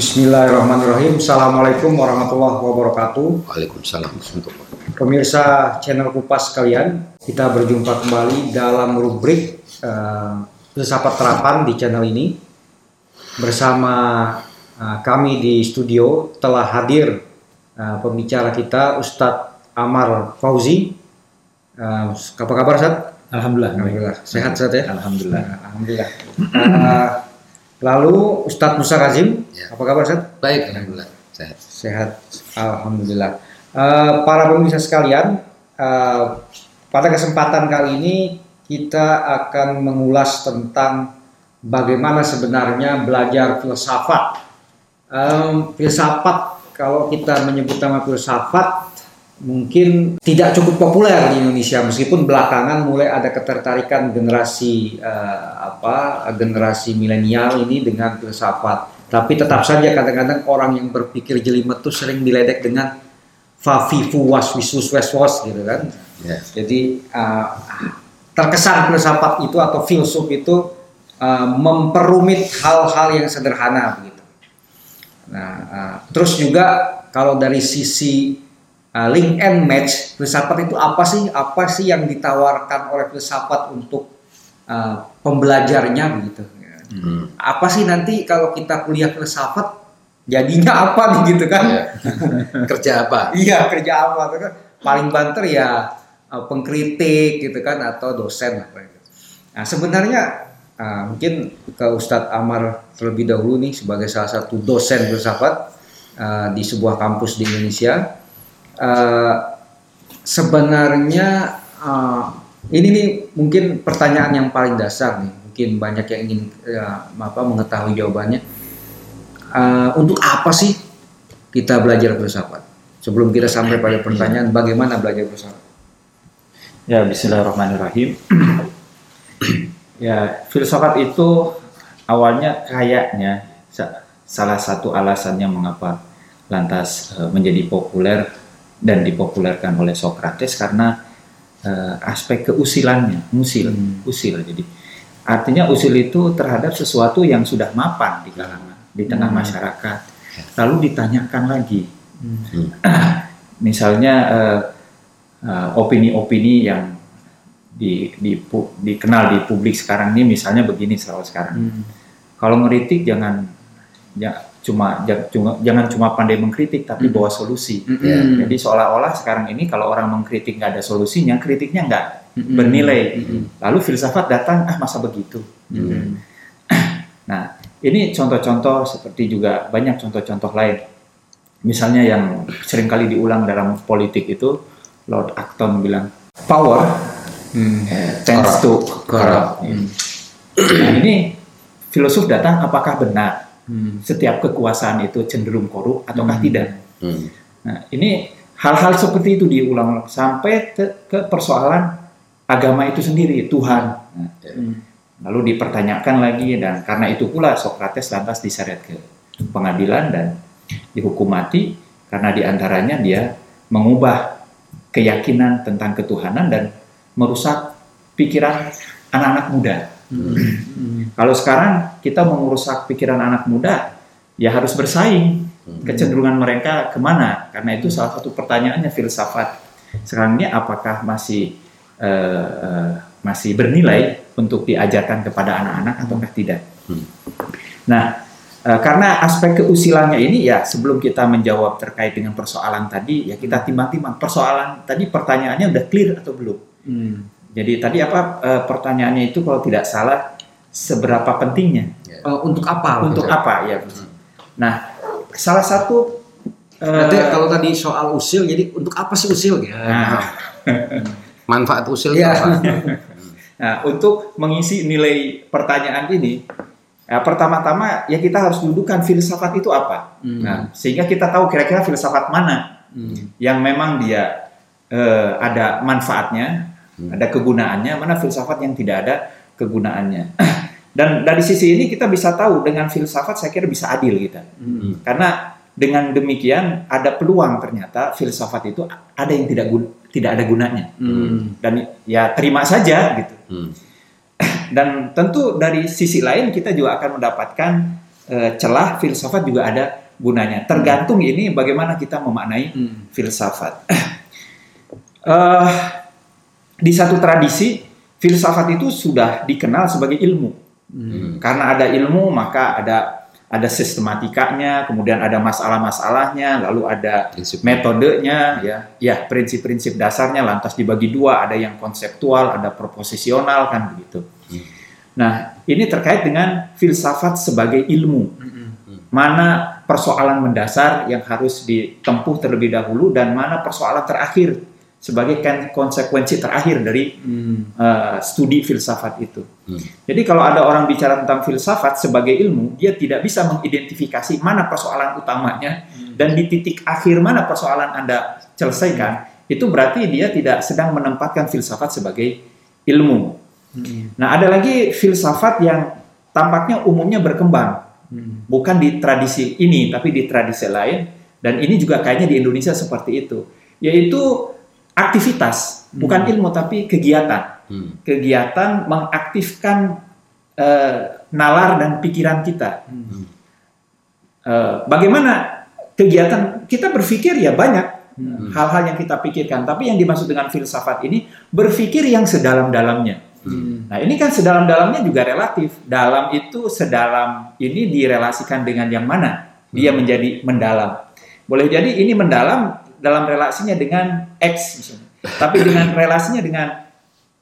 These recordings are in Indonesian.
Bismillahirrahmanirrahim. Assalamualaikum warahmatullahi wabarakatuh. Waalaikumsalam Pemirsa channel Kupas kalian, kita berjumpa kembali dalam rubrik uh, filsafat terapan di channel ini. Bersama uh, kami di studio telah hadir uh, pembicara kita Ustadz Amar Fauzi. Uh, apa kabar Ustadz? Alhamdulillah. Alhamdulillah. Sehat Ustadz ya? Alhamdulillah. Alhamdulillah. Uh, Lalu Ustadz Musa Kazim, ya. apa kabar Ustadz? Baik, Alhamdulillah. Sehat. Sehat, Alhamdulillah. Uh, para pemirsa sekalian, uh, pada kesempatan kali ini kita akan mengulas tentang bagaimana sebenarnya belajar filsafat. Um, filsafat, kalau kita menyebut nama filsafat, mungkin tidak cukup populer di Indonesia meskipun belakangan mulai ada ketertarikan generasi uh, apa generasi milenial ini dengan filsafat tapi tetap saja kadang-kadang orang yang berpikir jelimet itu sering diledek dengan fafifu was wisus was gitu kan yeah. jadi uh, terkesan filsafat itu atau filsuf itu uh, memperumit hal-hal yang sederhana begitu. Nah uh, terus juga kalau dari sisi uh, link and match filsafat itu apa sih? Apa sih yang ditawarkan oleh filsafat untuk uh, pembelajarnya begitu? Hmm. apa sih nanti kalau kita kuliah filsafat jadinya apa nih gitu kan? Yeah. kerja apa? Iya kerja apa? Paling banter ya uh, pengkritik gitu kan atau dosen apa itu nah sebenarnya uh, mungkin ke Ustadz Amar terlebih dahulu nih sebagai salah satu dosen filsafat uh, di sebuah kampus di Indonesia. Uh, sebenarnya uh, ini nih mungkin pertanyaan yang paling dasar nih mungkin banyak yang ingin uh, apa mengetahui jawabannya. Uh, untuk apa sih kita belajar filsafat? Sebelum kita sampai pada pertanyaan bagaimana belajar filsafat ya Bismillahirrahmanirrahim ya filsafat itu awalnya kayaknya salah satu alasannya mengapa lantas menjadi populer dan dipopulerkan oleh Socrates karena uh, aspek keusilannya, musil, hmm. usil. Jadi artinya usil itu terhadap sesuatu yang sudah mapan di kalangan, di tengah hmm. masyarakat. Lalu ditanyakan lagi, hmm. misalnya opini-opini uh, yang di, di, dikenal di publik sekarang ini, misalnya begini selalu sekarang. Hmm. Kalau ngeritik jangan ya, cuma jangan cuma pandai mengkritik tapi mm. bawa solusi. Mm -hmm. Jadi seolah-olah sekarang ini kalau orang mengkritik nggak ada solusinya, kritiknya nggak mm -hmm. bernilai. Mm -hmm. Lalu filsafat datang, ah masa begitu. Mm -hmm. nah ini contoh-contoh seperti juga banyak contoh-contoh lain. Misalnya yang sering kali diulang dalam politik itu Lord Acton bilang power mm. tends to corrupt. Mm. Nah ini filosof datang apakah benar? hmm. setiap kekuasaan itu cenderung korup ataukah hmm. tidak. Hmm. Nah, ini hal-hal seperti itu diulang sampai ke, ke persoalan agama itu sendiri, Tuhan. Nah, hmm. Lalu dipertanyakan lagi dan karena itu pula Socrates lantas diseret ke pengadilan dan dihukum mati karena di antaranya dia mengubah keyakinan tentang ketuhanan dan merusak pikiran anak-anak muda. Hmm. Kalau sekarang kita mengurusak pikiran anak muda, ya harus bersaing. Hmm. Kecenderungan mereka ke mana? Karena itu salah satu pertanyaannya filsafat. Sekarang ini apakah masih uh, uh, masih bernilai untuk diajarkan kepada anak-anak ataukah tidak? Hmm. Nah, uh, karena aspek keusilannya ini ya sebelum kita menjawab terkait dengan persoalan tadi, ya kita timbang-timbang persoalan tadi pertanyaannya udah clear atau belum? Hmm jadi tadi apa e, pertanyaannya itu kalau tidak salah seberapa pentingnya? Uh, untuk apa? Untuk gitu? apa ya? Nah, salah satu Nanti uh, kalau tadi soal usil, jadi untuk apa sih usil? Ya. Nah, manfaat usil ya. apa? nah, untuk mengisi nilai pertanyaan ini, ya, pertama-tama ya kita harus dudukan filsafat itu apa. Hmm. Nah, sehingga kita tahu kira-kira filsafat mana hmm. yang memang dia uh, ada manfaatnya, hmm. ada kegunaannya, mana filsafat yang tidak ada kegunaannya. Dan dari sisi ini kita bisa tahu dengan filsafat saya kira bisa adil kita. Hmm. Karena dengan demikian ada peluang ternyata filsafat itu ada yang tidak gun- tidak ada gunanya. Hmm. Dan ya terima saja gitu. Hmm. Dan tentu dari sisi lain kita juga akan mendapatkan eh, celah filsafat juga ada gunanya. Tergantung ini bagaimana kita memaknai Hmm. filsafat. Eh, di satu tradisi filsafat itu sudah dikenal sebagai ilmu. Hmm. Karena ada ilmu maka ada ada sistematikanya, kemudian ada masalah-masalahnya, lalu ada Prinsip. metodenya, ya, ya prinsip-prinsip dasarnya lantas dibagi dua, ada yang konseptual, ada proposisional kan begitu. Hmm. Nah, ini terkait dengan filsafat sebagai ilmu. Hmm. Mana persoalan mendasar yang harus ditempuh terlebih dahulu dan mana persoalan terakhir sebagai kan- konsekuensi terakhir dari Hmm. eh, studi filsafat itu. Hmm. Jadi kalau ada orang bicara tentang filsafat sebagai ilmu, dia tidak bisa mengidentifikasi mana persoalan utamanya dan di titik akhir mana persoalan Anda selesaikan, itu berarti dia tidak sedang menempatkan filsafat sebagai ilmu. Hmm. Nah, ada lagi filsafat yang tampaknya umumnya berkembang, Hmm. bukan di tradisi ini tapi di tradisi lain dan ini juga kayaknya di Indonesia seperti itu, yaitu aktivitas, bukan ilmu tapi kegiatan Hmm. kegiatan mengaktifkan eh, nalar dan pikiran kita. Hmm. Eh, bagaimana kegiatan kita berpikir ya banyak Hmm. hal-hal yang kita pikirkan, tapi yang dimaksud dengan filsafat ini berpikir yang sedalam-dalamnya. Hmm. Nah ini kan sedalam-dalamnya juga relatif. Dalam itu sedalam ini direlasikan dengan yang mana? Dia menjadi mendalam. Boleh jadi ini mendalam dalam relasinya dengan X misalnya. Tapi dengan relasinya dengan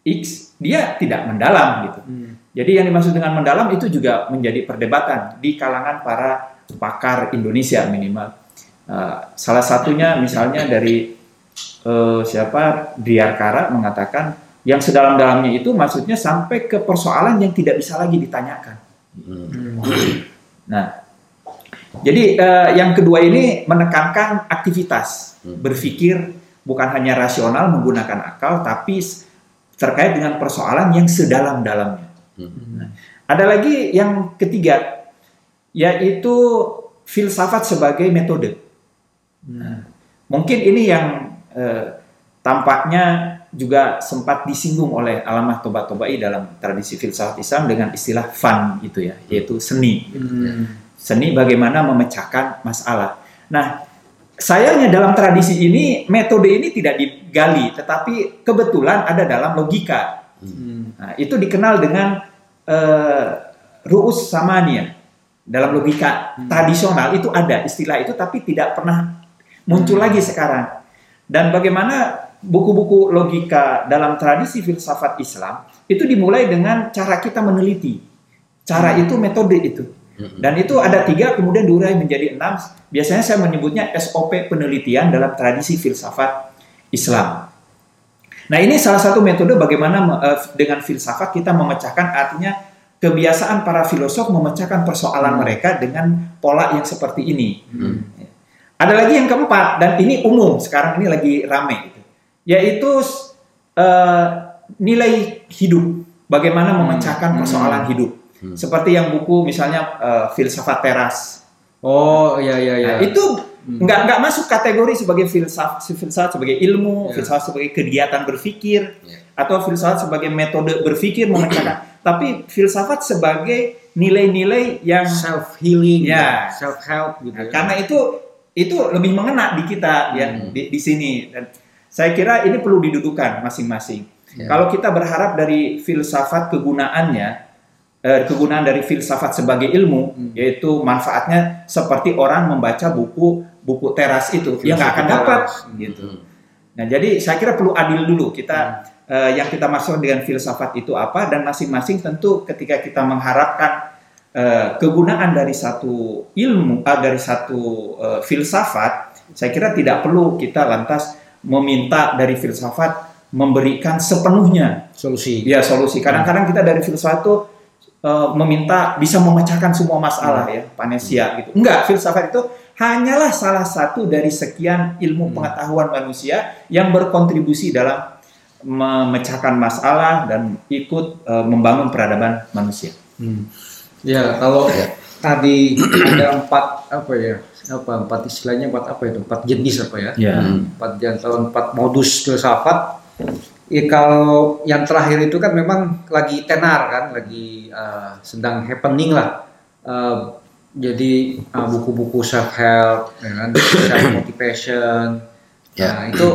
X dia tidak mendalam gitu. Hmm. Jadi yang dimaksud dengan mendalam itu juga menjadi perdebatan di kalangan para pakar Indonesia minimal. Uh, salah satunya misalnya dari uh, siapa Diarkara mengatakan yang sedalam-dalamnya itu maksudnya sampai ke persoalan yang tidak bisa lagi ditanyakan. Hmm. Nah, jadi eh, yang kedua ini menekankan aktivitas, Hmm. berpikir bukan hanya rasional menggunakan akal, tapi terkait dengan persoalan yang sedalam-dalamnya. Hmm. Ada lagi yang ketiga, yaitu filsafat sebagai metode. Hmm. Mungkin ini yang eh, tampaknya juga sempat disinggung oleh Alamah Toba-Tobai dalam tradisi filsafat Islam dengan istilah fun gitu ya, yaitu seni. Hmm. Seni bagaimana memecahkan masalah. Nah, sayangnya dalam tradisi ini metode ini tidak digali, tetapi kebetulan ada dalam logika. Hmm. Nah, itu dikenal dengan eh, ruus samania. Dalam logika tradisional itu ada istilah itu, tapi tidak pernah muncul lagi sekarang. Dan bagaimana buku-buku logika dalam tradisi filsafat Islam itu dimulai dengan cara kita meneliti. Cara itu metode itu. Hmm. Dan itu ada tiga, kemudian diurai menjadi enam. Biasanya saya menyebutnya SOP penelitian dalam tradisi filsafat Islam. Nah ini salah satu metode bagaimana eh, dengan filsafat kita memecahkan artinya kebiasaan para filosof memecahkan persoalan mereka dengan pola yang seperti ini. Hmm. Ada lagi yang keempat dan ini umum sekarang ini lagi rame gitu. Yaitu eh, nilai hidup. Bagaimana memecahkan Hmm. persoalan hidup. Hmm. Seperti yang buku misalnya eh, filsafat teras. Oh iya iya iya. Nah, itu Hmm. nggak nggak masuk kategori sebagai filsafat, filsafat sebagai ilmu, Ya. filsafat sebagai kegiatan berpikir, Ya. atau filsafat sebagai metode berpikir memecahkan. Tapi filsafat sebagai nilai-nilai yang self healing, Ya. self help gitu. Nah, ya. karena itu itu lebih mengena di kita ya Hmm. di, di sini dan saya kira ini perlu didudukan masing-masing. Ya. Kalau kita berharap dari filsafat kegunaannya eh, kegunaan dari filsafat sebagai ilmu Hmm. yaitu manfaatnya seperti orang membaca buku buku teras itu dia nggak akan Filsafat dapat teras. gitu. Hmm. Nah jadi saya kira perlu adil dulu kita eh, yang kita maksud dengan filsafat itu apa dan masing-masing tentu ketika kita mengharapkan eh, kegunaan dari satu ilmu ah, dari satu eh, filsafat saya kira tidak perlu kita lantas meminta dari filsafat memberikan sepenuhnya Solusi. ya solusi kadang-kadang kita dari filsafat itu eh, meminta bisa memecahkan semua masalah ya panesia gitu enggak filsafat itu hanyalah salah satu dari sekian ilmu Hmm. pengetahuan manusia yang berkontribusi dalam memecahkan masalah dan ikut eh, membangun peradaban manusia. Hmm. Ya, kalau tadi ada empat apa ya? Apa empat istilahnya empat apa itu? Empat jenis apa ya? Ya. Empat atau empat modus filsafat. Ya, kalau yang terakhir itu kan memang lagi tenar kan, lagi uh, sedang happening lah. Uh, jadi uh, buku-buku self help, ya kan, self motivation. Ya. Nah, itu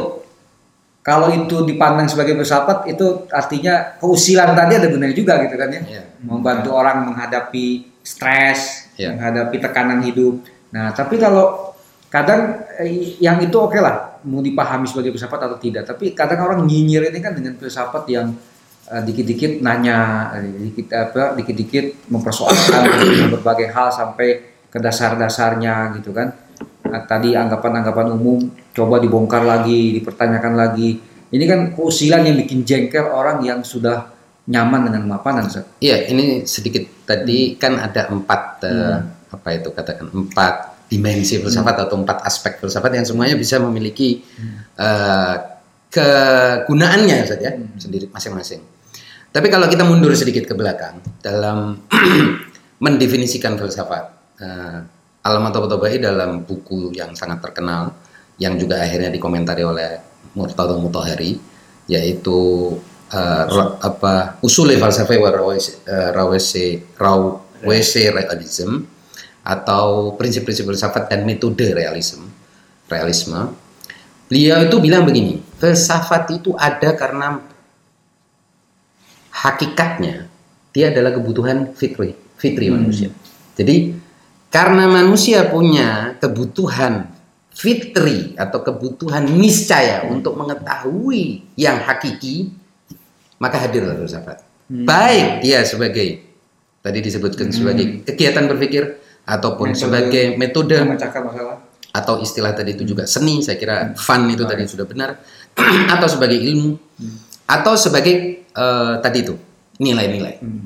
kalau itu dipandang sebagai filsafat itu artinya keusilan tadi ada benar juga gitu kan ya. Ya. Membantu orang menghadapi stres, Ya. menghadapi tekanan hidup. Nah, tapi kalau kadang eh, yang itu oke lah mau dipahami sebagai filsafat atau tidak, tapi kadang orang nyinyir ini kan dengan filsafat yang eh, dikit-dikit nanya, eh, dikit apa, dikit-dikit mempersoalkan berbagai hal sampai ke dasar-dasarnya gitu kan. Nah, tadi anggapan-anggapan umum coba dibongkar lagi, dipertanyakan lagi. Ini kan keusilan yang bikin jengkel orang yang sudah nyaman dengan mapanan. Ustaz. Iya, ini sedikit tadi kan ada empat eh, Hmm. apa itu katakan empat dimensi filsafat atau empat aspek filsafat yang semuanya bisa memiliki eh, kegunaannya Ustaz ya Hmm. sendiri masing-masing. Tapi kalau kita mundur sedikit ke belakang dalam mendefinisikan filsafat, eh, Alamat Tabatai dalam buku yang sangat terkenal yang juga akhirnya dikomentari oleh Murtado Mutahari yaitu ra- apa usul falsafah wa rawese eh, rawese rawese realism atau prinsip-prinsip filsafat dan metode realisme realisme. Beliau itu bilang begini filsafat itu ada karena hakikatnya dia adalah kebutuhan fitri fitri Hmm. manusia. Jadi karena manusia punya kebutuhan fitri atau kebutuhan niscaya untuk mengetahui yang hakiki maka hadirlah filsafat Hmm. baik dia sebagai tadi disebutkan sebagai kegiatan berpikir ataupun Metode. sebagai metode memecahkan masalah. atau istilah tadi itu juga seni saya kira fun itu tadi sudah benar. Atau sebagai ilmu. Atau sebagai eh, tadi itu nilai-nilai. Hmm.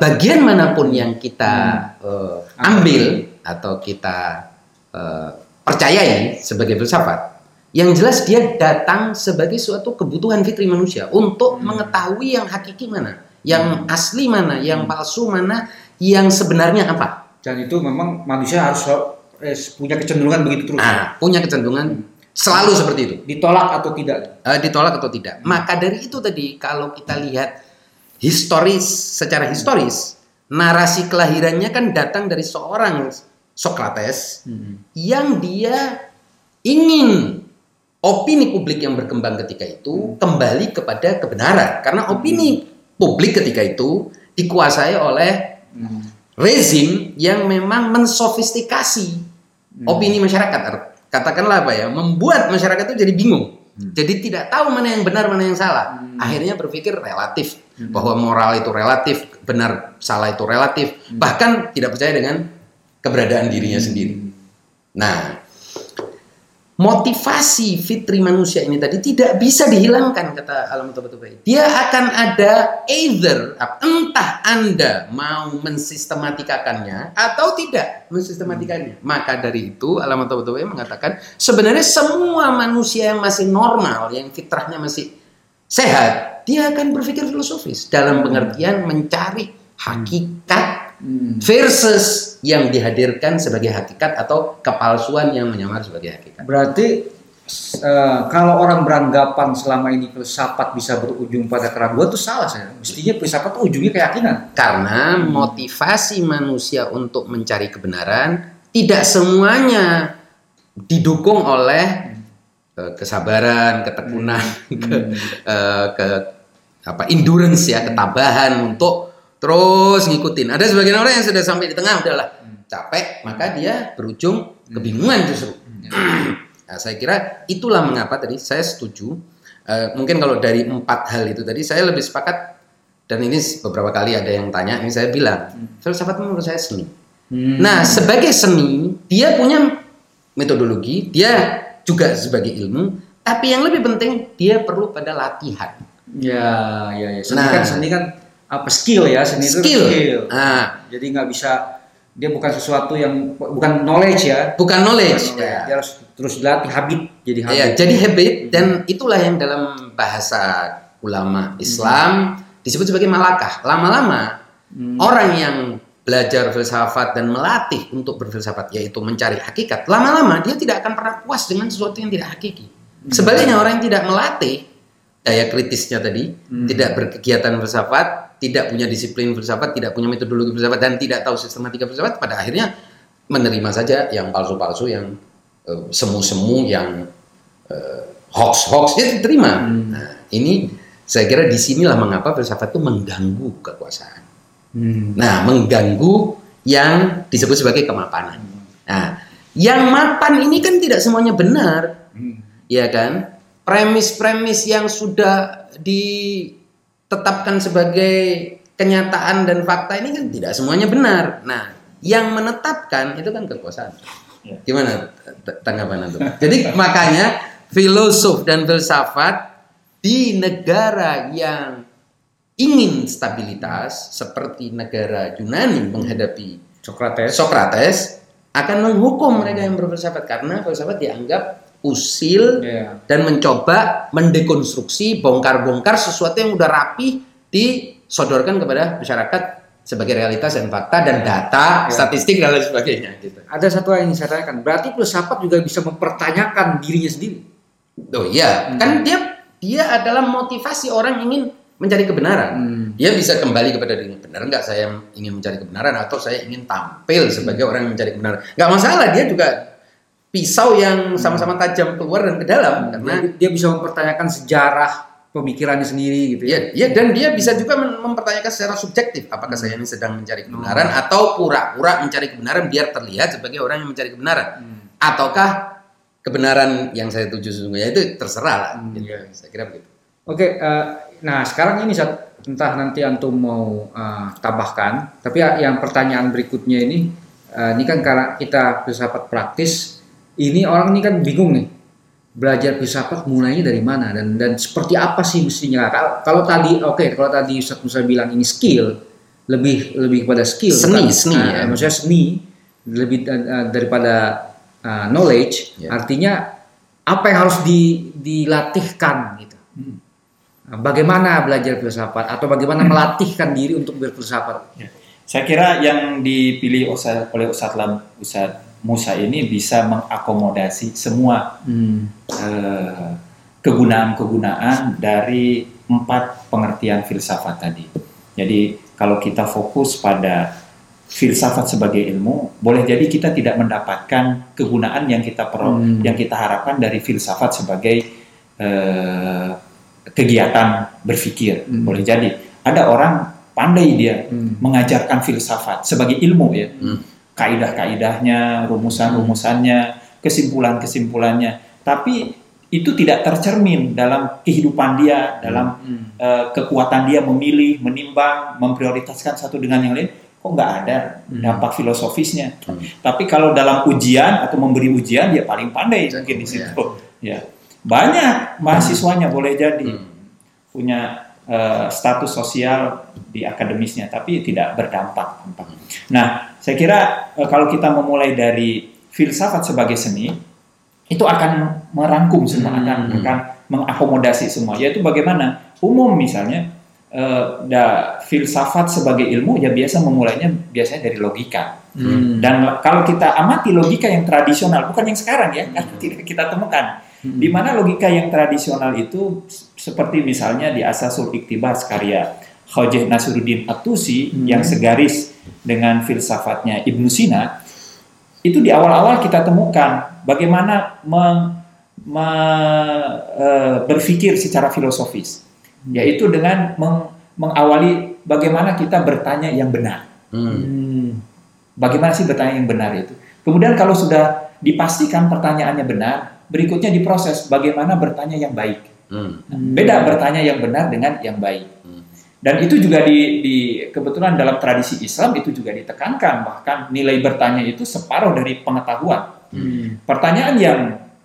Bagian mana pun yang kita eh, ambil atau kita eh, percayai sebagai filsafat yang jelas dia datang sebagai suatu kebutuhan fitri manusia untuk mengetahui yang hakiki mana yang asli mana yang palsu mana yang sebenarnya apa Dan itu memang manusia harus eh, punya kecenderungan begitu terus. Nah, punya kecenderungan selalu seperti itu. Ditolak atau tidak. Eh, ditolak atau tidak. Maka dari itu tadi kalau kita lihat historis secara historis, narasi kelahirannya kan datang dari seorang Socrates yang dia ingin opini publik yang berkembang ketika itu kembali kepada kebenaran. Karena opini publik ketika itu dikuasai oleh rezim yang memang mensofistikasi opini masyarakat. Katakanlah apa ya, membuat masyarakat itu jadi bingung. Jadi tidak tahu mana yang benar, mana yang salah. Akhirnya berpikir relatif bahwa moral itu relatif, benar salah itu relatif, bahkan tidak percaya dengan keberadaan dirinya sendiri. Nah, motivasi fitri manusia ini tadi tidak bisa dihilangkan kata Alam Tabatai. Dia akan ada either entah Anda mau mensistematikakannya atau tidak mensistematikannya. Maka dari itu Alam Tabatai mengatakan sebenarnya semua manusia yang masih normal, yang fitrahnya masih sehat, dia akan berpikir filosofis dalam pengertian mencari hakikat versus yang dihadirkan sebagai hakikat atau kepalsuan yang menyamar sebagai hakikat. Berarti eh, kalau orang beranggapan selama ini filsafat bisa berujung pada keraguan itu salah saya. Mestinya filsafat itu ujungnya keyakinan. Karena motivasi manusia untuk mencari kebenaran tidak semuanya didukung oleh eh, kesabaran, ketekunan, ke, eh, ke apa endurance ya, ketabahan untuk terus ngikutin. Ada sebagian orang yang sudah sampai di tengah udahlah capek, maka dia berujung kebingungan justru. Nah, saya kira itulah mengapa tadi saya setuju. Eh, mungkin kalau dari empat hal itu tadi saya lebih sepakat dan ini beberapa kali ada yang tanya, ini saya bilang filsafat menurut saya seni. Nah sebagai seni dia punya metodologi, dia juga sebagai ilmu, tapi yang lebih penting dia perlu pada latihan. Ya, ya, ya. Seni Nah. kan seni kan apa skill ya seni itu Skill. skill. Nah. Jadi nggak bisa dia bukan sesuatu yang bukan knowledge ya. Bukan knowledge. Bukan knowledge. Dia harus terus dilatih habit jadi habit. Ya, jadi habit dan itulah yang dalam bahasa ulama Islam disebut sebagai malakah. Lama-lama Hmm. orang yang belajar filsafat dan melatih untuk berfilsafat yaitu mencari hakikat, lama-lama dia tidak akan pernah puas dengan sesuatu yang tidak hakiki. Sebaliknya orang yang tidak melatih daya kritisnya tadi, Hmm. tidak berkegiatan filsafat, tidak punya disiplin filsafat, tidak punya metodologi filsafat dan tidak tahu sistematika filsafat pada akhirnya menerima saja yang palsu-palsu yang eh, semu-semu yang eh, hoax-hoax dia diterima. Hmm. Nah, ini saya kira di sinilah mengapa filsafat itu mengganggu kekuasaan. Hmm. Nah, mengganggu yang disebut sebagai kemapanan. Nah, yang mapan ini kan tidak semuanya benar, Hmm. ya kan? Premis-premis yang sudah ditetapkan sebagai kenyataan dan fakta ini kan tidak semuanya benar. Nah, yang menetapkan itu kan kekuasaan. Ya. Gimana tanggapan Antum? Jadi makanya filosof dan filsafat di negara yang ingin stabilitas seperti negara Yunani menghadapi Socrates. Socrates akan menghukum mereka yang berfilsafat karena filsafat dianggap usil Iya. dan mencoba mendekonstruksi bongkar-bongkar sesuatu yang udah rapi disodorkan kepada masyarakat sebagai realitas dan fakta dan data, Ya. statistik dan lain sebagainya gitu. Ada satu hal yang ingin saya tanyakan. Berarti filsafat juga bisa mempertanyakan dirinya sendiri. Oh iya, Hmm. kan dia dia adalah motivasi orang ingin mencari kebenaran. Hmm. Dia bisa kembali kepada dirinya benar nggak saya ingin mencari kebenaran atau saya ingin tampil sebagai orang yang mencari kebenaran. Nggak masalah dia juga pisau yang sama-sama tajam keluar dan ke dalam karena Dia, dia bisa mempertanyakan sejarah pemikirannya sendiri gitu ya. ya, dan dia bisa juga mem- mempertanyakan secara subjektif apakah saya ini sedang mencari kebenaran atau pura-pura mencari kebenaran biar terlihat sebagai orang yang mencari kebenaran Hmm. ataukah kebenaran yang saya tuju sesungguhnya itu terserah lah. Hmm, gitu. iya. Saya kira begitu. Oke, eh, nah sekarang ini entah nanti antum mau eh, tambahkan, tapi ya- yang pertanyaan berikutnya ini, eh, ini kan karena kita filsafat praktis, ini orang ini kan bingung nih, belajar filsafat mulainya dari mana dan dan seperti apa sih mestinya? Kalau, kalau tadi, oke, kalau tadi Ustaz Musa bilang ini skill, lebih lebih kepada skill, Seni, bukan- seni, eh, ya. maksudnya seni lebih eh, daripada eh, knowledge, Ya. artinya apa yang harus di- dilatihkan gitu. Bagaimana belajar filsafat atau bagaimana melatihkan diri untuk berfilsafat? Saya kira yang dipilih Ustaz- oleh Ustadz Lam, Ustadz Musa ini bisa mengakomodasi semua eh, kegunaan-kegunaan dari empat pengertian filsafat tadi. Jadi kalau kita fokus pada filsafat sebagai ilmu, boleh jadi kita tidak mendapatkan kegunaan yang kita perlu, Hmm. yang kita harapkan dari filsafat sebagai eh, kegiatan berpikir. Hmm. Boleh jadi ada orang pandai dia Hmm. mengajarkan filsafat sebagai ilmu ya, Hmm. Kaidah-kaidahnya, rumusan-rumusannya, kesimpulan-kesimpulannya, tapi itu tidak tercermin dalam kehidupan dia, dalam Hmm. eh, kekuatan dia memilih, menimbang, memprioritaskan satu dengan yang lain, kok nggak ada Hmm. dampak filosofisnya. Hmm. Tapi kalau dalam ujian atau memberi ujian, dia paling pandai mungkin di ya. situ. Ya, banyak mahasiswanya boleh jadi Hmm. punya eh, status sosial di akademisnya, tapi tidak berdampak. dampak. Nah, saya kira eh, kalau kita memulai dari filsafat sebagai seni, itu akan merangkum semua, Hmm. akan akan mengakomodasi semua. Yaitu bagaimana umum misalnya eh, da, filsafat sebagai ilmu ya biasa memulainya biasanya dari logika. Hmm. Dan kalau kita amati logika yang tradisional, bukan yang sekarang ya, karena tidak kita temukan. Hmm. Di mana logika yang tradisional itu seperti misalnya di Asasul Iktibas karya Khojeh Nasruddin At-Tusi Hmm. yang segaris dengan filsafatnya Ibnu Sina, itu di awal-awal kita temukan bagaimana meng- me- eh, berpikir secara filosofis, yaitu dengan meng- mengawali bagaimana kita bertanya yang benar. Hmm. Hmm. Bagaimana sih bertanya yang benar itu? Kemudian kalau sudah dipastikan pertanyaannya benar, berikutnya diproses bagaimana bertanya yang baik. Hmm. Beda bertanya yang benar dengan yang baik. Hmm. Dan itu juga di, di kebetulan dalam tradisi Islam itu juga ditekankan bahkan nilai bertanya itu separuh dari pengetahuan. Hmm. Pertanyaan yang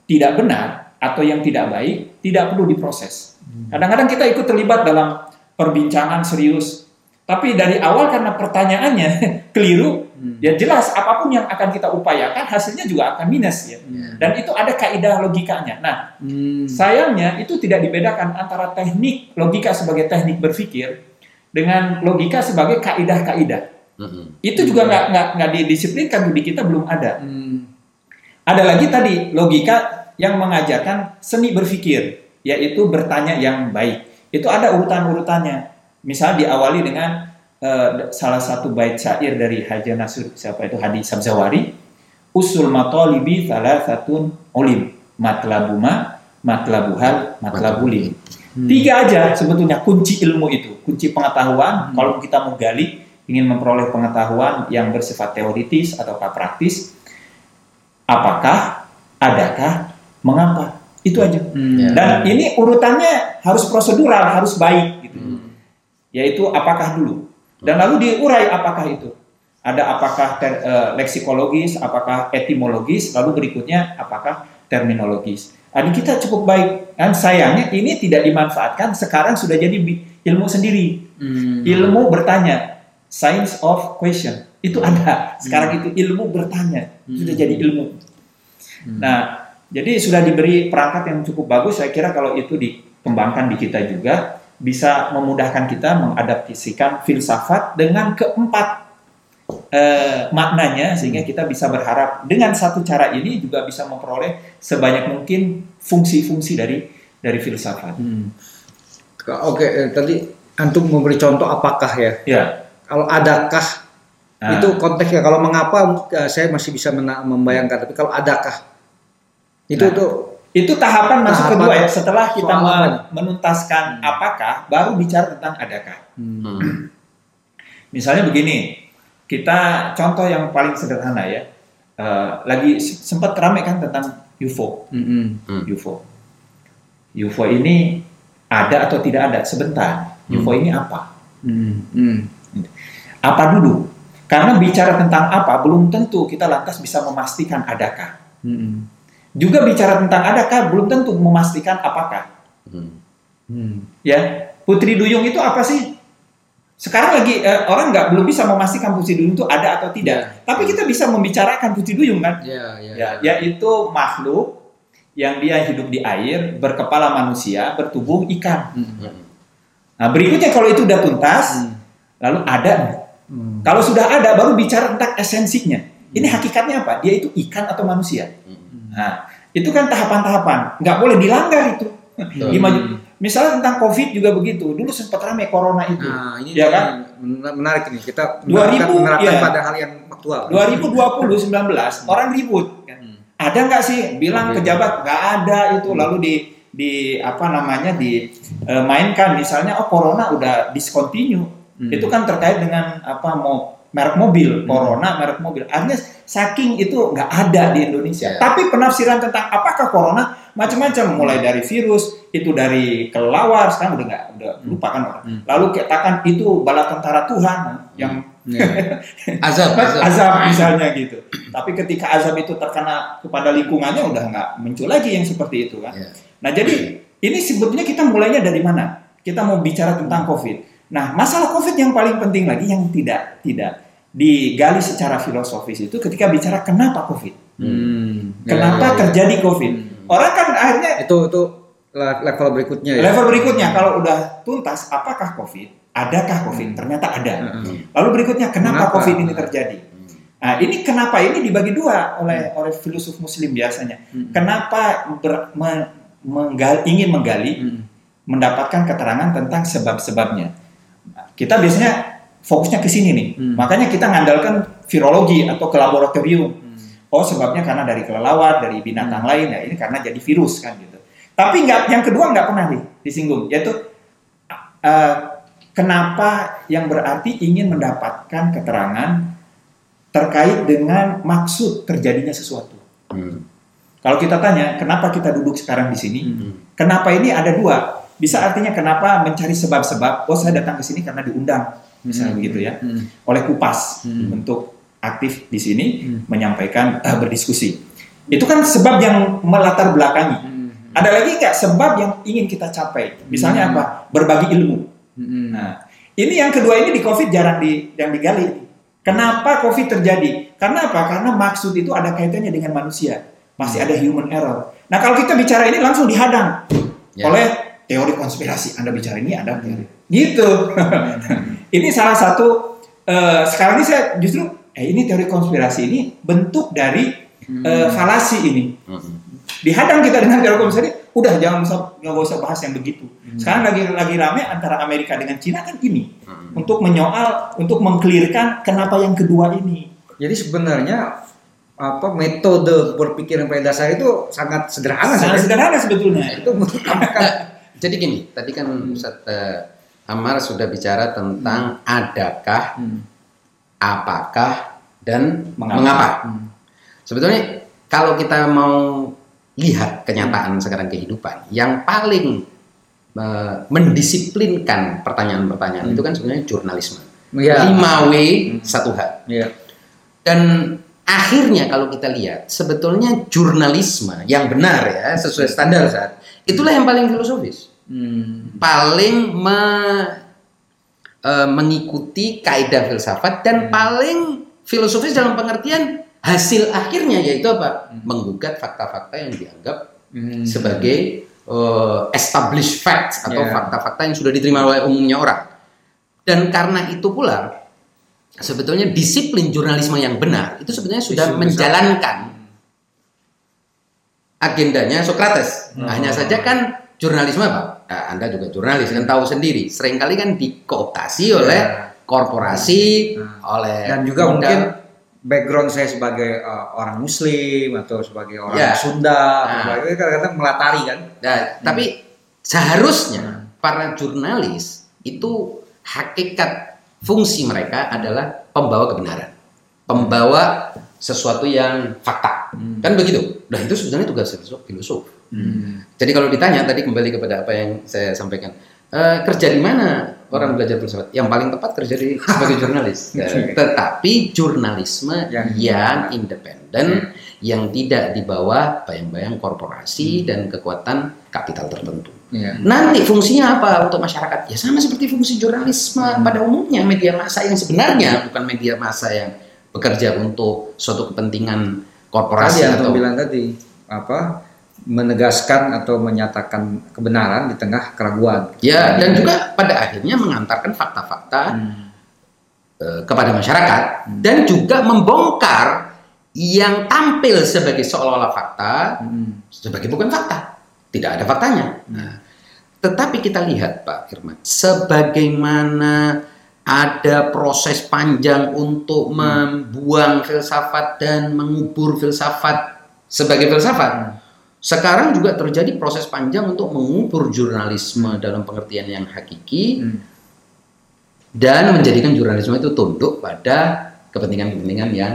tidak benar atau yang tidak baik tidak perlu diproses. Kadang-kadang kita ikut terlibat dalam perbincangan serius Tapi dari awal karena pertanyaannya keliru, Hmm. ya jelas apa pun yang akan kita upayakan hasilnya juga akan minus ya. Hmm. Dan itu ada kaidah logikanya. Nah, Hmm. sayangnya itu tidak dibedakan antara teknik logika sebagai teknik berpikir dengan logika sebagai kaidah-kaidah. Mm-mm. Itu juga nggak nggak nggak didisiplinkan di kita belum ada. Hmm. Ada lagi tadi logika yang mengajarkan seni berpikir, yaitu bertanya yang baik. Itu ada urutan-urutannya. Misal diawali dengan eh, salah satu bait syair dari Haja Nasir siapa itu Hadi Sabzawari, usul matalibi thalathatun ulim, matlabuma, matlabuhal, matlabulim. Hmm. Tiga aja sebetulnya kunci ilmu itu, kunci pengetahuan. Kalau kita mau gali, ingin memperoleh pengetahuan yang bersifat teoritis ataukah praktis, apakah, adakah, mengapa, itu aja. Hmm. Ya. Dan ini urutannya harus prosedural, harus baik, gitu. Hmm. Yaitu apakah dulu, dan lalu diurai apakah itu. Ada apakah ter- eh, leksikologis, apakah etimologis, lalu berikutnya apakah terminologis. Ini kita cukup baik. Dan sayangnya ini tidak dimanfaatkan. Sekarang sudah jadi ilmu sendiri. Hmm. Ilmu bertanya, science of question. Itu ada. Sekarang itu ilmu bertanya. Sudah Hmm. jadi ilmu. Hmm. Nah, jadi sudah diberi perangkat yang cukup bagus. Saya kira kalau itu dikembangkan di kita juga bisa memudahkan kita mengadaptasikan filsafat dengan keempat eh, maknanya sehingga kita bisa berharap dengan satu cara ini juga bisa memperoleh sebanyak mungkin fungsi-fungsi dari dari filsafat. Hmm. Oke, eh, tadi antum memberi contoh apakah ya? Ya. Kalau adakah Nah, itu konteksnya kalau mengapa eh, saya masih bisa membayangkan tapi kalau adakah itu Nah, tuh itu tahapan masuk Tahapan kedua ya. Setelah kita soal apa me- nih? menuntaskan Hmm. apakah, baru bicara tentang adakah. hmm. Hmm. Misalnya begini, kita contoh yang paling sederhana ya. Eh, lagi sempat ramai kan tentang UFO. Hmm. UFO. UFO ini ada atau tidak ada? Sebentar. UFO ini apa? Hmm. Hmm. Apa dulu? Karena bicara tentang apa belum tentu kita lantas bisa memastikan adakah. Hmm. Juga bicara tentang adakah belum tentu memastikan apakah. Hmm. Hmm. Ya, Putri Duyung itu apa sih? Sekarang lagi eh, orang nggak belum bisa memastikan Putri Duyung itu ada atau tidak. Tapi kita bisa membicarakan Putri Duyung kan? Ya, ya. Ya, yaitu makhluk yang dia hidup di air, berkepala manusia, bertubuh ikan. Hmm. Nah, berikutnya kalau itu udah tuntas, Hmm. lalu ada. Hmm. Kalau sudah ada, baru bicara tentang esensinya. Ini hakikatnya apa? Dia itu ikan atau manusia? Hmm. Nah, itu kan tahapan-tahapan. Nggak boleh dilanggar itu. Betul. Dimaju- Misalnya tentang COVID juga begitu. Dulu sempat ramai corona itu. Nah, ini Ya kan? men- menarik nih kita 2000, menerapkan ya. pada hal yang aktual. 2020 19 orang ribut. kan. Hmm. Ada nggak sih bilang Oke. pejabat nggak ada itu lalu di di apa namanya dimainkan misalnya oh corona udah discontinue Hmm. itu kan terkait dengan apa mau merek mobil Hmm. corona merek mobil artinya saking itu nggak ada di Indonesia Ya. tapi penafsiran tentang apakah corona macam-macam mulai dari virus itu dari kelelawar sekarang udah nggak udah lupa kan orang Hmm. lalu katakan itu bala tentara Tuhan yang Ya. Azab, azab. azab misalnya gitu. Tapi ketika azab itu terkena kepada lingkungannya udah nggak muncul lagi yang seperti itu kan. Ya. Nah jadi ini sebetulnya kita mulainya dari mana? Kita mau bicara tentang COVID. Nah masalah COVID yang paling penting lagi yang tidak tidak digali secara filosofis itu ketika bicara kenapa COVID, Hmm. Ya, kenapa ya, ya. terjadi COVID. Hmm. Orang kan akhirnya Itu itu le- level berikutnya ya. level berikutnya kalau udah tuntas apakah COVID, adakah COVID? Hmm. Ternyata ada. Hmm. Lalu berikutnya kenapa, Kenapa? COVID ini terjadi? Hmm. Nah, ini kenapa ini dibagi dua oleh oleh filsuf muslim biasanya. Hmm. Kenapa ber- me- menggal- ingin menggali Hmm. mendapatkan keterangan tentang sebab-sebabnya. Kita biasanya fokusnya ke sini nih. Hmm. Makanya kita ngandalkan virologi atau ke laboratorium. Hmm. Oh, sebabnya karena dari kelelawar, dari binatang lain ya ini karena jadi virus kan gitu. Tapi nggak yang kedua nggak pernah nih disinggung yaitu eh, kenapa yang berarti ingin mendapatkan keterangan terkait dengan maksud terjadinya sesuatu. Hmm. Kalau kita tanya, kenapa kita duduk sekarang di sini? Hmm. Kenapa ini ada dua? Bisa artinya kenapa mencari sebab-sebab? Oh, saya datang ke sini karena diundang, misalnya Hmm. begitu ya, Hmm. oleh Kupas Hmm. untuk aktif di sini Hmm. menyampaikan eh, berdiskusi. Itu kan sebab yang melatar belakangi. Hmm. Ada lagi nggak sebab yang ingin kita capai? Misalnya Hmm. apa? Berbagi ilmu. Mm-mm. Nah, ini yang kedua ini di COVID jarang di yang digali. Kenapa COVID terjadi? Karena apa? Karena maksud itu ada kaitannya dengan manusia. Masih ada human error. Nah, kalau kita bicara ini langsung dihadang Ya. oleh teori konspirasi. Anda bicara ini ada teori. Gitu. ini salah satu eh, sekarang ini saya justru eh ini teori konspirasi ini bentuk dari eh, falasi ini. Mm-mm. Dihadang kita dengan teori konspirasi, udah jangan usah nggak usah bahas yang begitu. Sekarang lagi lagi rame antara Amerika dengan Cina kan ini Mm-mm. untuk menyoal, untuk mengklirkan kenapa yang kedua ini. Jadi sebenarnya apa metode berpikir yang pada dasar itu sangat sederhana Sangat sederhana sebetulnya. Itu merupakan Jadi gini, tadi kan Ustaz eh, Ammar sudah bicara tentang adakah, Hmm. apakah, dan Mengapa. mengapa. Hmm. Sebetulnya kalau kita mau lihat kenyataan sekarang kehidupan, yang paling eh, mendisiplinkan pertanyaan-pertanyaan itu kan sebenarnya jurnalisme. Iya. 5W satu H. Iya. Dan akhirnya kalau kita lihat sebetulnya jurnalisme yang benar ya sesuai standar saat itulah yang paling filosofis, Hmm. paling me- eh, mengikuti kaidah filsafat dan paling filosofis dalam pengertian hasil akhirnya yaitu apa? Menggugat fakta-fakta yang dianggap Hmm. sebagai eh, established facts atau fakta-fakta yang sudah diterima oleh umumnya orang. Dan karena itu pula sebetulnya disiplin jurnalisme yang benar itu sebenarnya sudah Isu besar. menjalankan agendanya Socrates. Hmm. Hanya saja kan jurnalisme apa? Nah, anda juga jurnalis kan tahu sendiri. Seringkali kan dikooptasi oleh korporasi, Hmm. oleh dan juga mungkin background saya sebagai uh, orang Muslim atau sebagai orang Ya. Sunda, Nah. kadang-kadang melatari kan. Nah, tapi seharusnya para jurnalis itu hakikat fungsi mereka adalah pembawa kebenaran, pembawa sesuatu yang fakta, kan begitu. Nah itu sebenarnya tugas filosof. Filosof. Jadi kalau ditanya tadi kembali kepada apa yang saya sampaikan, eh, kerja di mana orang belajar filsafat? Yang paling tepat kerja di sebagai jurnalis. Tetapi jurnalisme Yang- yang, independen, yang tidak di bawah bayang-bayang korporasi dan kekuatan kapital tertentu. Iya. Nanti fungsinya apa untuk masyarakat? Ya sama seperti fungsi jurnalisme pada umumnya media massa yang sebenarnya bukan media massa yang bekerja untuk suatu kepentingan Tadi korporasi yang atau bilang tadi apa menegaskan atau menyatakan kebenaran di tengah keraguan. ya dan juga pada akhirnya mengantarkan fakta-fakta Hmm. eh, kepada masyarakat dan juga membongkar yang tampil sebagai seolah-olah fakta Hmm. sebagai bukan fakta. Tidak ada faktanya. Nah, tetapi kita lihat Pak Firman, sebagaimana ada proses panjang untuk membuang filsafat dan mengubur filsafat sebagai filsafat. Sekarang juga terjadi proses panjang untuk mengubur jurnalisme dalam pengertian yang hakiki Hmm. dan menjadikan jurnalisme itu tunduk pada kepentingan-kepentingan yang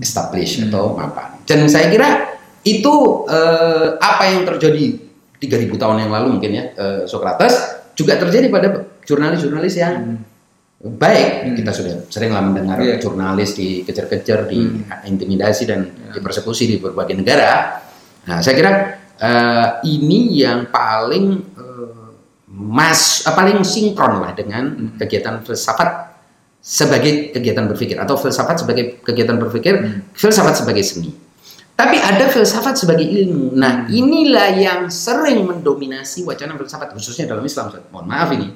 established Hmm. atau mapan. Dan saya kira itu eh, apa yang terjadi 3000 tahun yang lalu mungkin ya eh, Socrates juga terjadi pada jurnalis-jurnalis yang baik. Hmm. Kita sudah seringlah mendengar Iya. jurnalis dikejar-kejar, Hmm. diintimidasi dan dipersekusi di berbagai negara. Nah, saya kira eh, ini yang paling eh, mas eh, paling sinkron lah dengan kegiatan filsafat sebagai kegiatan berpikir atau filsafat sebagai kegiatan berpikir, filsafat sebagai seni. Tapi ada filsafat sebagai ilmu. Nah, inilah yang sering mendominasi wacana filsafat khususnya dalam Islam. Mohon maaf ini.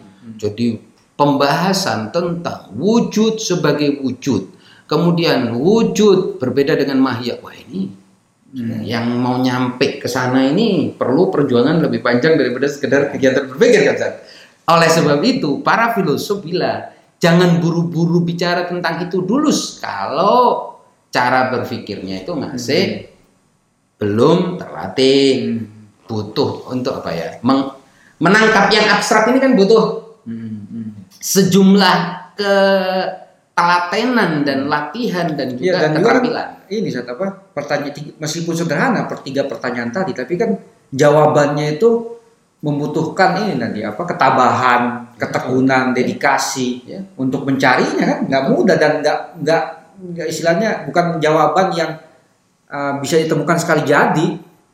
Jadi pembahasan tentang wujud sebagai wujud. Kemudian wujud berbeda dengan mahya. Wah, ini yang mau nyampe ke sana ini perlu perjuangan lebih panjang daripada sekedar kegiatan berpikir kan Ustaz? Oleh sebab itu, para filosof bilang jangan buru-buru bicara tentang itu dulu kalau cara berpikirnya itu masih belum terlatih, butuh untuk apa ya? meng- menangkap yang abstrak ini kan butuh Hmm. Hmm. sejumlah ketelatenan dan latihan dan juga Iya dan juga kan keterampilan. ini saat apa pertanyaan meskipun sederhana per tiga pertanyaan tadi tapi kan jawabannya itu membutuhkan ini nanti apa ketabahan, ketekunan, dedikasi Ya. untuk mencarinya kan nggak mudah dan nggak nggak nggak istilahnya bukan jawaban yang uh, bisa ditemukan sekali jadi.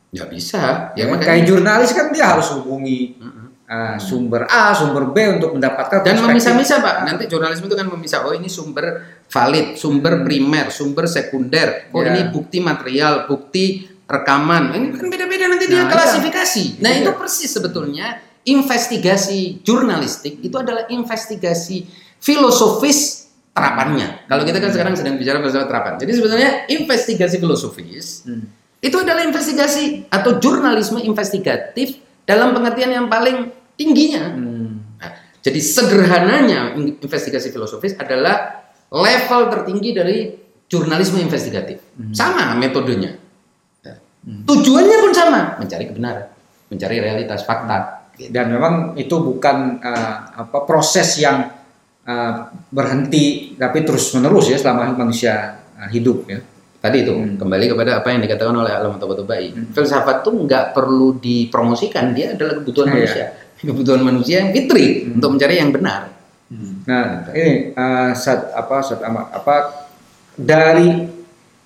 Ya bisa. Ya, Ya, kayak jurnalis kan dia harus hubungi Mm-mm. Uh, sumber A, sumber B untuk mendapatkan Dan memisah-misah Pak. Nanti jurnalisme itu kan memisah. Oh ini sumber valid, sumber primer, sumber sekunder. Oh Ya. ini bukti material, bukti rekaman. Ini kan beda-beda nanti dia Nah, klasifikasi. Nah Iya. itu persis sebetulnya investigasi jurnalistik itu adalah investigasi filosofis terapannya. Kalau kita kan sekarang sedang bicara masalah terapan. Jadi sebetulnya investigasi filosofis Hmm. itu adalah investigasi atau jurnalisme investigatif dalam pengertian yang paling tingginya. Hmm. Nah, jadi sederhananya in- investigasi filosofis adalah level tertinggi dari jurnalisme investigatif. Sama metodenya. Ya. Tujuannya pun sama, mencari kebenaran, mencari realitas fakta. dan memang itu bukan uh, apa proses yang uh, berhenti tapi terus menerus ya selama manusia uh, hidup ya. Tadi itu Hmm. kembali kepada apa yang dikatakan oleh Alam Tobatai. Filsafat itu nggak perlu dipromosikan, dia adalah kebutuhan Iya. manusia, kebutuhan manusia yang fitri untuk mencari yang benar. Nah, ini uh, saat apa saat ama- apa dari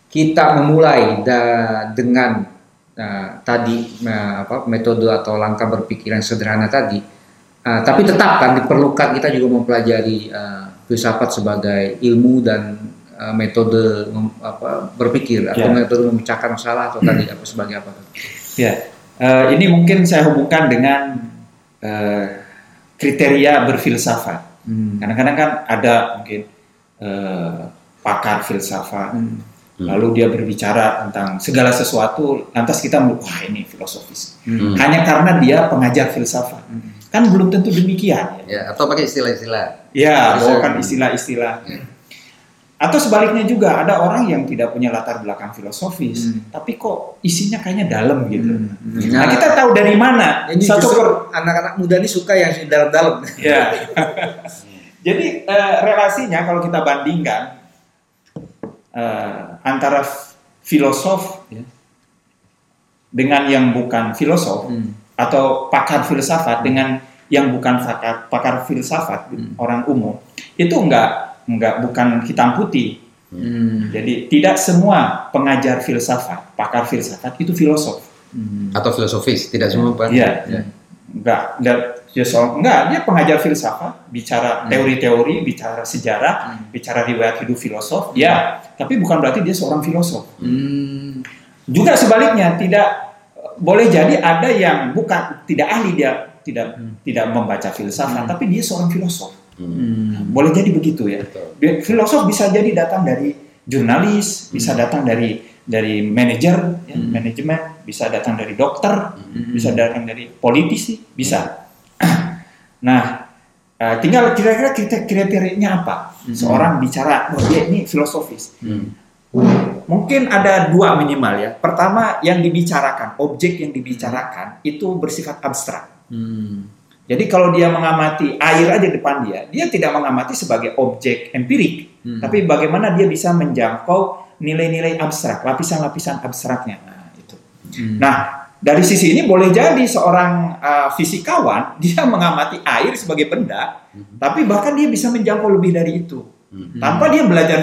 kita memulai da- dengan uh, tadi uh, apa metode atau langkah berpikir yang sederhana tadi, uh, tapi tetap kan diperlukan kita juga mempelajari uh, filsafat sebagai ilmu dan uh, metode mem- apa berpikir atau Ya. metode memecahkan masalah atau tadi apa sebagai apa? Ya, eh, ini mungkin saya hubungkan dengan eh, kriteria berfilsafat. Hmm. Kadang-kadang kan ada mungkin eh, pakar filsafat, Hmm. lalu dia berbicara tentang segala sesuatu, lantas kita wah ini filosofis. Hmm. Hanya karena dia pengajar filsafat. Hmm. Kan belum tentu demikian. Ya, atau pakai istilah-istilah. ya bawakan istilah-istilah. Atau sebaliknya juga ada orang yang tidak punya latar belakang filosofis, Hmm. tapi kok isinya kayaknya dalam gitu. Hmm. Nah, kita tahu dari mana Jadi satu per- anak-anak muda ini suka yang dalam-dalam. Ya. Jadi eh, relasinya kalau kita bandingkan eh, antara filosof ya, dengan yang bukan filosof Hmm. atau pakar filsafat dengan yang bukan pakar, pakar filsafat Hmm. orang umum itu enggak enggak bukan hitam putih. Hmm. Jadi tidak semua pengajar filsafat, pakar filsafat itu filosof. Hmm. Atau filosofis, tidak semua Pak. Iya. Ya. Enggak, enggak, ya soal- enggak, dia pengajar filsafat, bicara teori-teori, bicara sejarah, Hmm. bicara riwayat hidup filosof, ya, tapi bukan berarti dia seorang filosof. Hmm. Juga sebaliknya, tidak boleh jadi ada yang bukan tidak ahli dia tidak Hmm. tidak membaca filsafat, tapi dia seorang filosof. Hmm. Boleh jadi begitu ya. Betul. Filosof bisa jadi datang dari jurnalis, bisa datang dari dari manajer, ya, Hmm. manajemen, bisa datang dari dokter, Hmm. bisa datang dari politisi, bisa. Nah, eh, tinggal kira-kira kriter- kriterianya apa? Hmm. Seorang bicara, oh dia ini filosofis. Hmm. Mungkin ada dua minimal ya. Pertama, yang dibicarakan, objek yang dibicarakan itu bersifat abstrak. Hmm. Jadi kalau dia mengamati air aja depan dia, dia tidak mengamati sebagai objek empirik, Hmm. tapi bagaimana dia bisa menjangkau nilai-nilai abstrak, lapisan-lapisan abstraknya. Nah, itu. Hmm. Nah, dari sisi ini boleh jadi seorang uh, fisikawan dia mengamati air sebagai benda, Mhm. tapi bahkan dia bisa menjangkau lebih dari itu Hmm. tanpa dia belajar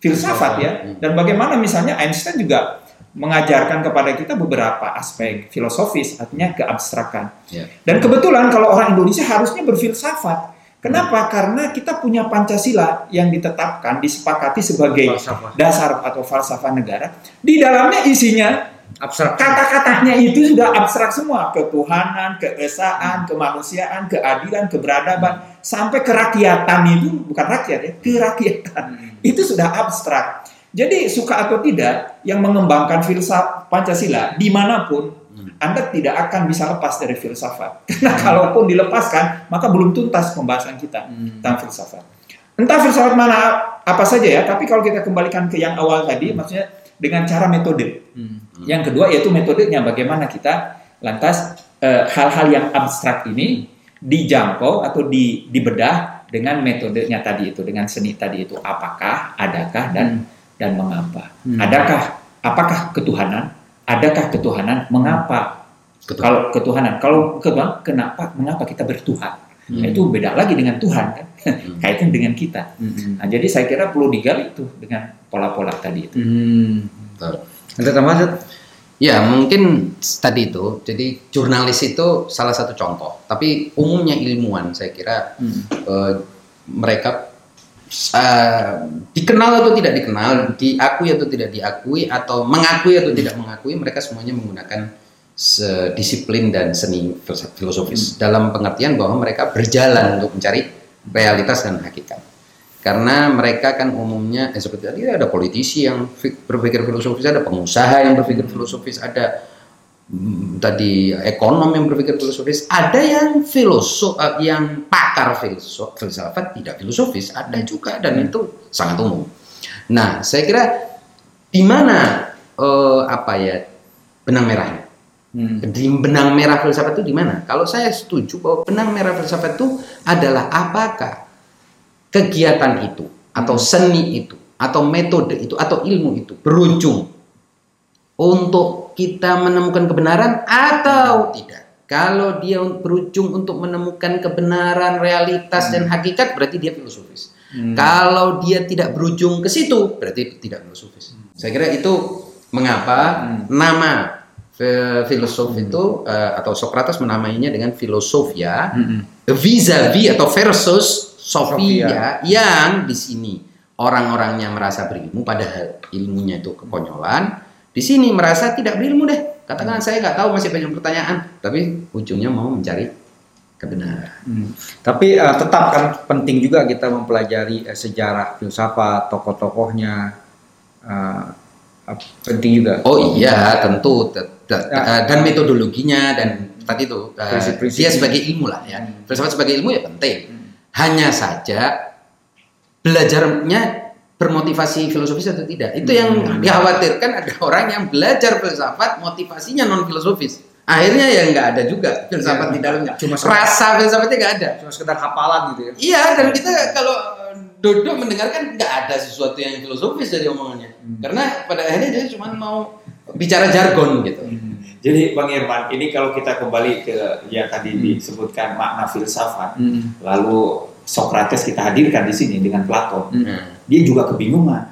filsafat ya. Hmm. Dan bagaimana misalnya Einstein juga mengajarkan kepada kita beberapa aspek filosofis, artinya keabstrakan. Ya. Dan kebetulan kalau orang Indonesia harusnya berfilsafat. Kenapa? Karena kita punya Pancasila yang ditetapkan, disepakati sebagai Falsafah. dasar atau falsafah negara. Di dalamnya isinya abstrak. kata-katanya itu sudah abstrak semua. Ketuhanan, keesaan, kemanusiaan, keadilan, keberadaban, sampai kerakyatan itu bukan rakyat ya, kerakyatan Hmm. itu sudah abstrak. Jadi suka atau tidak yang mengembangkan filsafat Pancasila di mana pun Hmm. Anda tidak akan bisa lepas dari filsafat. Karena kalaupun dilepaskan maka belum tuntas pembahasan kita Hmm. tentang filsafat. Entah filsafat mana apa saja ya, tapi kalau kita kembalikan ke yang awal tadi, maksudnya dengan cara metode. Hmm. Yang kedua yaitu metodenya bagaimana kita lantas eh, hal-hal yang abstrak ini dijangkau atau di, dibedah dengan metodenya tadi itu, dengan seni tadi itu. Apakah, adakah, dan dan mengapa? Hmm. Adakah, apakah ketuhanan? Adakah ketuhanan? Mengapa? Betul. Kalau ketuhanan, kalau ketuhanan, kenapa? Mengapa kita bertuhan? Hmm. Nah, itu beda lagi dengan Tuhan kan, kaitan dengan kita. Hmm. Nah, jadi saya kira perlu digali itu dengan pola-pola tadi itu. Hmm. Betul. Ada tambahan? Ya mungkin tadi itu. Jadi jurnalis itu salah satu contoh. Tapi umumnya ilmuwan saya kira eh, mereka eh, dikenal atau tidak dikenal, diakui atau tidak diakui, atau mengakui atau tidak mengakui, mereka semuanya menggunakan disiplin dan seni filosofis dalam pengertian bahwa mereka berjalan untuk mencari realitas dan hakikat. Karena mereka kan umumnya eh, seperti tadi ada politisi yang berpikir filosofis, ada pengusaha yang berpikir filosofis, ada tadi ekonom yang berpikir filosofis, ada yang filosof eh, yang pakar filsuf, filsafat tidak filosofis, ada juga dan itu sangat umum. Nah, saya kira di mana eh, apa ya benang merahnya? Hmm. Di benang merah filsafat itu di mana? Kalau saya setuju bahwa benang merah filsafat itu adalah apakah kegiatan itu atau seni itu atau metode itu atau ilmu itu berujung untuk kita menemukan kebenaran atau tidak. Kalau dia berujung untuk menemukan kebenaran, realitas dan hakikat berarti dia filosofis. Kalau dia tidak berujung ke situ berarti tidak filosofis. Saya kira itu mengapa nama fi- filosof itu eh, atau Socrates menamainya dengan filosofia vis-a-vis atau versus Sophia yang di sini orang-orangnya merasa berilmu padahal ilmunya itu kekonyolan. Di sini merasa tidak berilmu deh. Katakan saya nggak tahu masih banyak pertanyaan, tapi ujungnya mau mencari kebenaran. Hmm. Tapi eh, tetap kan penting juga kita mempelajari eh, sejarah filsafat, tokoh-tokohnya eh, penting juga. Oh iya, tentu Te- te- Ya. dan metodologinya dan tadi itu Prinsip-prinsip. dia sebagai ilmu lah ya. Filsafat sebagai ilmu ya penting. Hanya saja belajarnya bermotivasi filosofis atau tidak. Itu yang dikhawatirkan ada orang yang belajar filsafat motivasinya non filosofis. Akhirnya ya nggak ada juga filsafat Ya, di dalamnya. cuma rasa filsafatnya nggak ada. Cuma sekedar hafalan gitu ya. Iya, dan kita kalau eh, duduk mendengarkan nggak ada sesuatu yang filosofis dari omongannya. Karena pada akhirnya dia cuma mau bicara jargon gitu. Jadi Bang Irman, ini kalau kita kembali ke yang tadi disebutkan makna filsafat, lalu Socrates kita hadirkan di sini dengan Plato, Nah, dia juga kebingungan.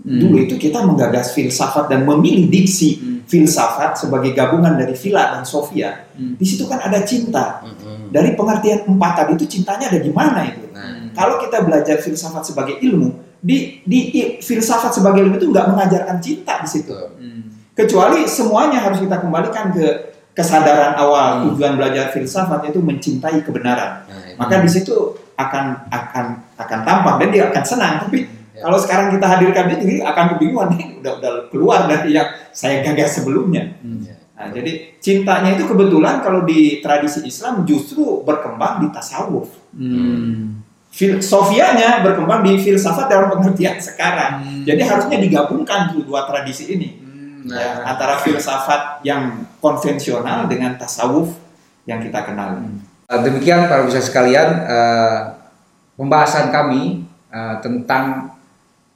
Dulu itu kita menggagas filsafat dan memilih diksi filsafat sebagai gabungan dari Vila dan Sofia. Di situ kan ada cinta. mm-mm. Dari pengertian empat tadi itu cintanya ada di mana itu? Nah, Kalau kita belajar filsafat sebagai ilmu, di, di i- filsafat sebagai ilmu itu nggak mengajarkan cinta di situ. betul. Kecuali semuanya harus kita kembalikan ke kesadaran awal Hmm. tujuan belajar filsafat itu mencintai kebenaran. Nah. Maka di situ akan akan akan tampak dan dia akan senang. Tapi Ya. kalau sekarang kita hadirkan dia jadi akan kebingungan nih udah udah keluar dari yang saya gagas sebelumnya. Ya. Nah, jadi cintanya itu kebetulan kalau di tradisi Islam justru berkembang di tasawuf. Fil Sofianya berkembang di filsafat dalam pengertian sekarang. Jadi harusnya digabungkan tuh dua tradisi ini. Ya, antara filsafat yang konvensional dengan tasawuf yang kita kenal. Eh, Demikian para bisa sekalian eh, pembahasan kami eh, tentang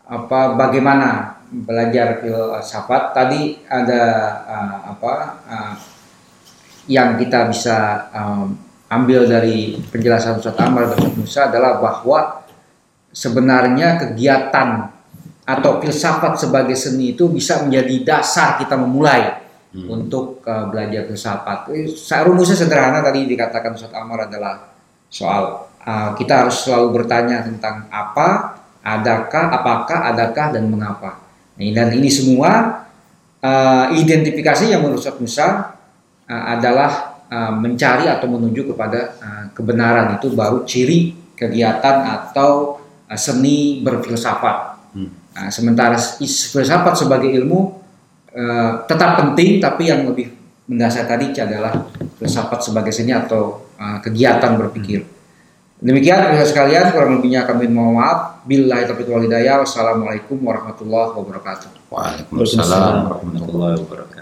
apa bagaimana belajar filsafat. Tadi ada eh, apa eh, yang kita bisa eh, ambil dari penjelasan Ustaz Amar dan Ustaz Musa adalah bahwa sebenarnya kegiatan atau filsafat sebagai seni itu bisa menjadi dasar kita memulai untuk uh, belajar filsafat. Sa- Rumusnya sederhana tadi dikatakan Ustaz Amar adalah soal uh, kita harus selalu bertanya tentang apa, adakah, apakah, adakah, dan mengapa. Nah, dan ini semua uh, identifikasi yang menurut Ustaz Musa uh, adalah uh, mencari atau menuju kepada uh, kebenaran itu baru ciri kegiatan atau uh, seni berfilsafat. Hmm. Nah, sementara filsafat sebagai ilmu eh, tetap penting, tapi yang lebih mendasar tadi adalah filsafat sebagai seni atau eh, kegiatan berpikir. Demikian pemirsa sekalian, kurang lebihnya kami mohon maaf. Billahi taufiq wal hidayah. Wassalamualaikum warahmatullahi wabarakatuh. Waalaikumsalam warahmatullahi wabarakatuh.